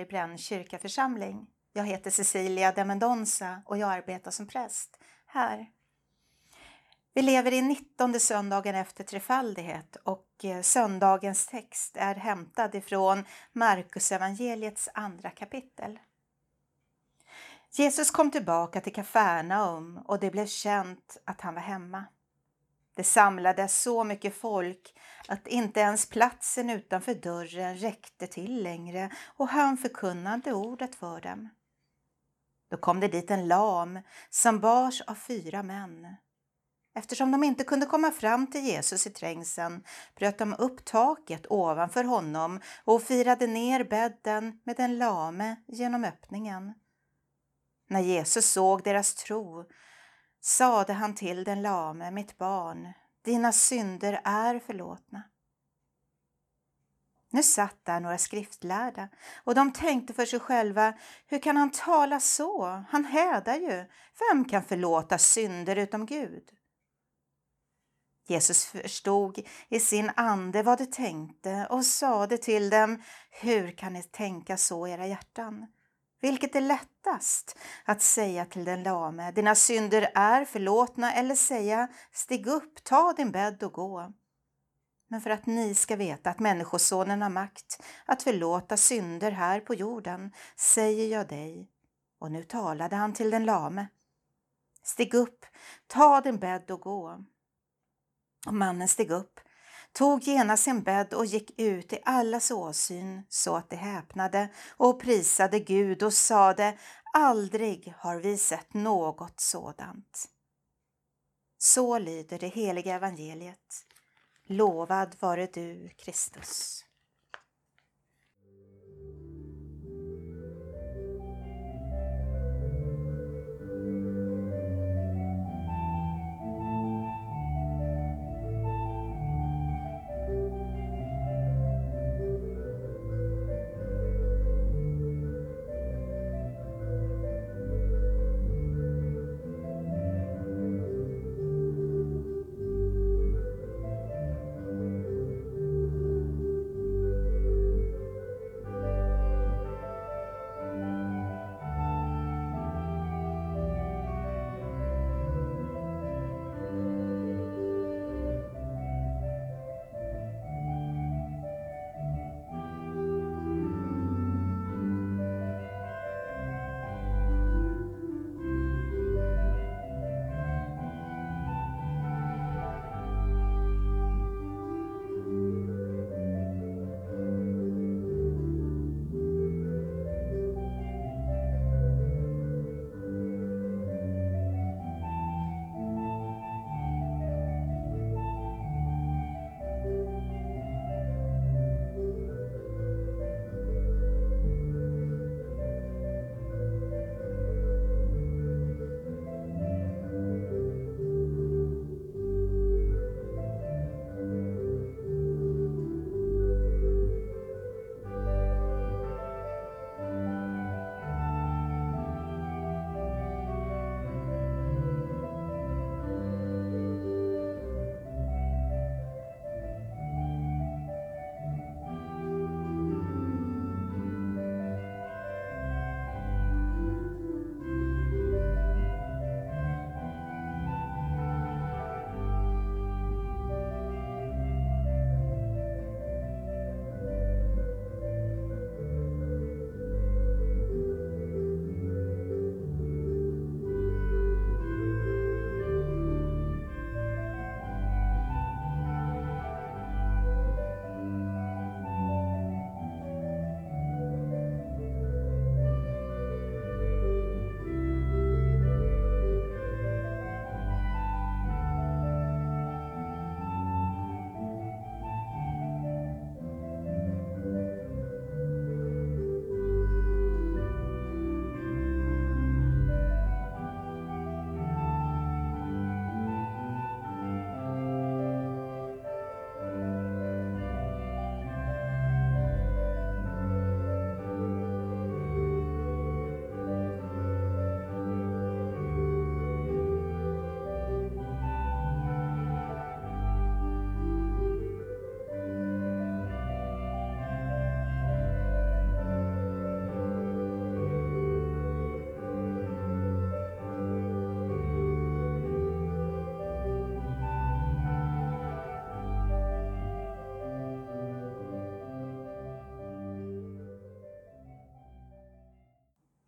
i Brännkyrka församling. Jag heter Cecilia de Mendonza och jag arbetar som präst här. Vi lever i 19 söndagen efter trefaldighet och eh, söndagens text är hämtad ifrån Markus evangeliets andra kapitel. Jesus kom tillbaka till Kafarnaum och det blev känt att han var hemma. Det samlades så mycket folk att inte ens platsen utanför dörren räckte till längre och han förkunnade ordet för dem. Då kom det dit en lam som bars av fyra män. Eftersom de inte kunde komma fram till Jesus i trängseln bröt de upp taket ovanför honom och firade ner bädden med den lame genom öppningen. När Jesus såg deras tro sade han till den lame, mitt barn, dina synder är förlåtna. Nu satt där några skriftlärda och de tänkte för sig själva, hur kan han tala så? Han hädar ju. Vem kan förlåta synder utom Gud? Jesus förstod i sin ande vad de tänkte och sade till dem, hur kan ni tänka så i era hjärtan? Vilket är lättast att säga till den lame, dina synder är förlåtna eller säga, stig upp, ta din bädd och gå. Men för att ni ska veta att Människosonen har makt att förlåta synder här på jorden, säger jag dig. Och nu talade han till den lame. Stig upp, ta din bädd och gå. Och mannen steg upp, tog genast sin bädd och gick ut i allas åsyn så att de häpnade och prisade Gud och sade aldrig har vi sett något sådant. Så lyder det heliga evangeliet. Lovad vare du, Kristus.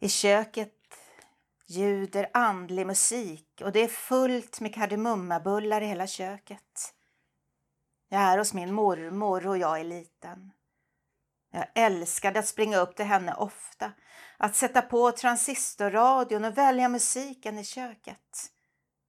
I köket ljuder andlig musik och det är fullt med kardemummabullar i hela köket. Jag är hos min mormor och jag är liten. Jag älskade att springa upp till henne ofta, att sätta på transistorradion och välja musiken i köket.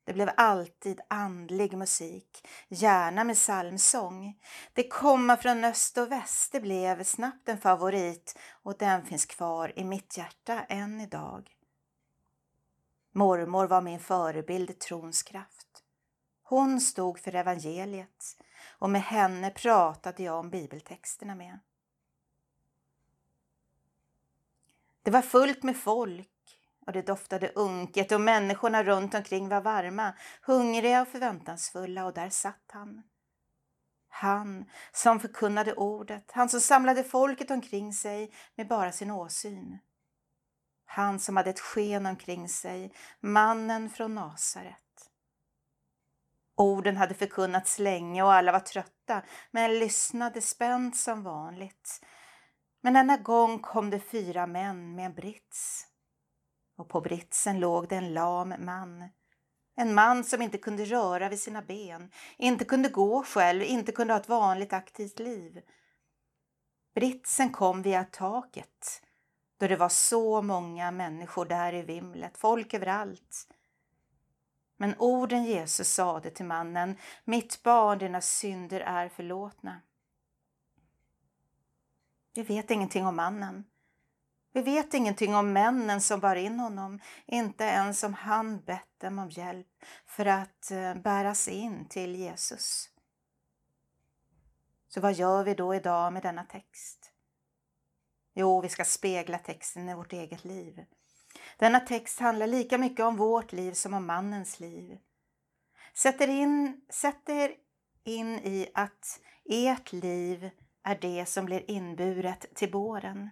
Det blev alltid andlig musik, gärna med psalmsång. Det komma från öst och väst det blev snabbt en favorit och den finns kvar i mitt hjärta än idag. Mormor var min förebild i trons kraft. Hon stod för evangeliet och med henne pratade jag om bibeltexterna med. Det var fullt med folk och det doftade unket och människorna runt omkring var varma, hungriga och förväntansfulla och där satt han. Han som förkunnade ordet, han som samlade folket omkring sig med bara sin åsyn. Han som hade ett sken omkring sig, mannen från Nasaret. Orden hade förkunnats länge och alla var trötta, men lyssnade spänt som vanligt. Men denna gång kom det fyra män med en brits. Och på britsen låg det en lam man. En man som inte kunde röra vid sina ben, inte kunde gå själv, inte kunde ha ett vanligt aktivt liv. Britsen kom via taket, då det var så många människor där i vimlet, folk överallt. Men orden Jesus sade till mannen, mitt barn, dina synder är förlåtna. Vi vet ingenting om mannen. Vi vet ingenting om männen som bar in honom, inte ens om han bett dem om hjälp för att eh, bäras in till Jesus. Så vad gör vi då idag med denna text? Jo, vi ska spegla texten i vårt eget liv. Denna text handlar lika mycket om vårt liv som om mannens liv. Sätt er in, sätt er in i att ert liv är det som blir inburet till båren.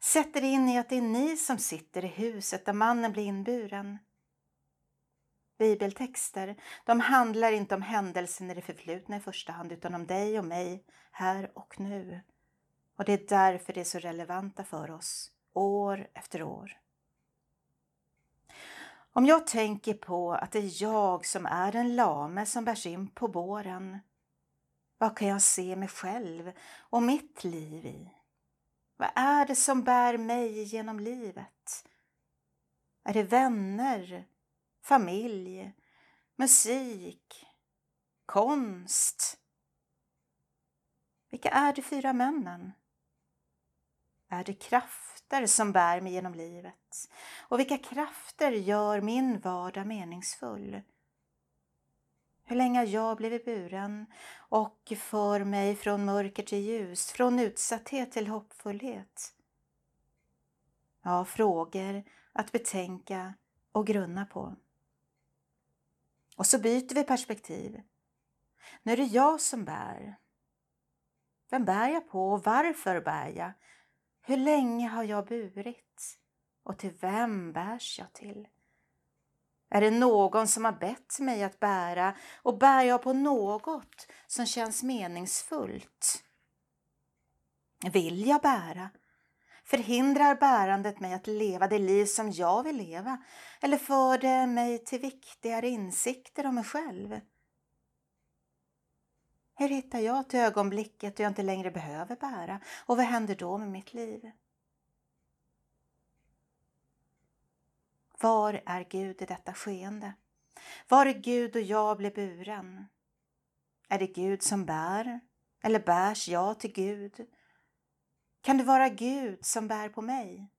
Sätt er in i att det är ni som sitter i huset där mannen blir inburen. Bibeltexter, de handlar inte om händelsen i det förflutna i första hand utan om dig och mig här och nu. Och det är därför det är så relevanta för oss, år efter år. Om jag tänker på att det är jag som är den lame som bärs in på båren, vad kan jag se mig själv och mitt liv i? Vad är det som bär mig genom livet? Är det vänner, familj, musik, konst? Vilka är de fyra männen? Är det krafter som bär mig genom livet? Och vilka krafter gör min vardag meningsfull? Hur länge har jag blivit buren och för mig från mörker till ljus, från utsatthet till hoppfullhet? Ja, frågor att betänka och grunna på. Och så byter vi perspektiv. Nu är det jag som bär. Vem bär jag på och varför bär jag? Hur länge har jag burit? Och till vem bärs jag till? Är det någon som har bett mig att bära och bär jag på något som känns meningsfullt? Vill jag bära? Förhindrar bärandet mig att leva det liv som jag vill leva eller för det mig till viktigare insikter om mig själv? Hur hittar jag till ögonblicket då jag inte längre behöver bära och vad händer då med mitt liv? Var är Gud i detta skeende? Var är Gud och jag blir buren? Är det Gud som bär? Eller bärs jag till Gud? Kan det vara Gud som bär på mig?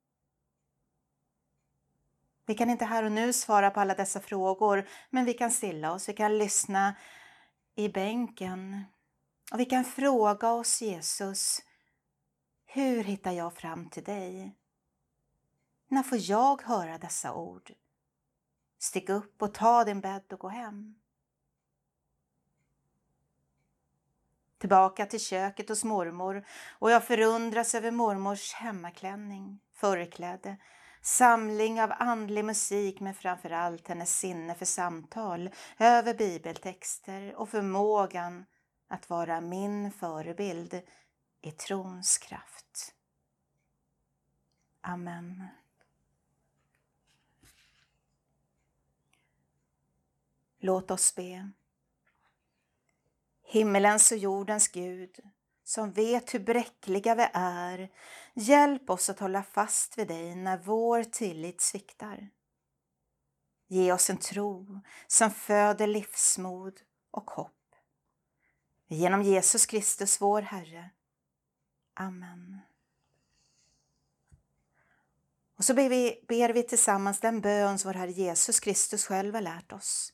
Vi kan inte här och nu svara på alla dessa frågor, men vi kan stilla oss, vi kan lyssna i bänken och vi kan fråga oss Jesus, hur hittar jag fram till dig? När får jag höra dessa ord? Stick upp och ta din bädd och gå hem. Tillbaka till köket hos mormor och jag förundras över mormors hemmaklänning, förkläde, samling av andlig musik men framförallt hennes sinne för samtal över bibeltexter och förmågan att vara min förebild i trons kraft. Amen. Låt oss be. Himmelens och jordens Gud, som vet hur bräckliga vi är, hjälp oss att hålla fast vid dig när vår tillit sviktar. Ge oss en tro som föder livsmod och hopp. Genom Jesus Kristus, vår Herre. Amen. Och så ber vi, ber vi tillsammans den bön som vår Herre Jesus Kristus själv har lärt oss.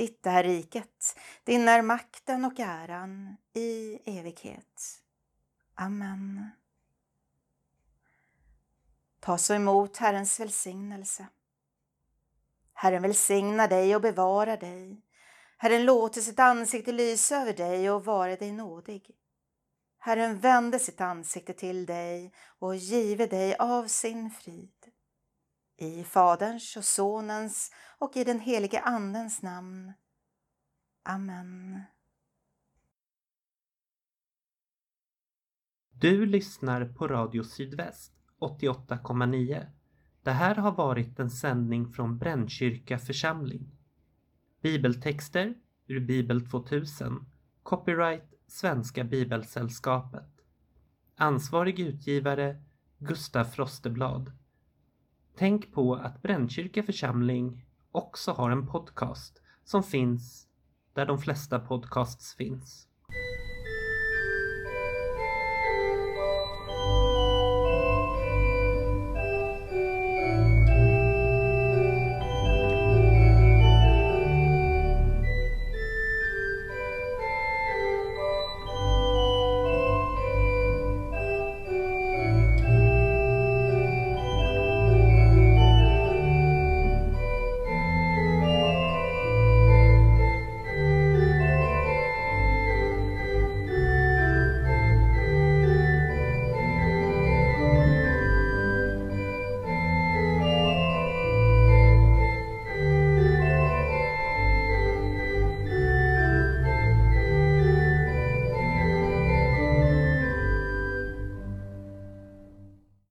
Ditt är riket, din är makten och äran i evighet. Amen. Ta så emot Herrens välsignelse. Herren välsigna dig och bevara dig. Herren låter sitt ansikte lysa över dig och vara dig nådig. Herren vände sitt ansikte till dig och give dig av sin frid. I Faderns och Sonens och i den helige Andens namn. Amen. Du lyssnar på Radio Sydväst 88,9. Det här har varit en sändning från Brännkyrka församling. Bibeltexter ur Bibel 2000. Copyright Svenska Bibelsällskapet. Ansvarig utgivare Gustaf Frosteblad. Tänk på att Brännkyrka församling också har en podcast som finns där de flesta podcasts finns.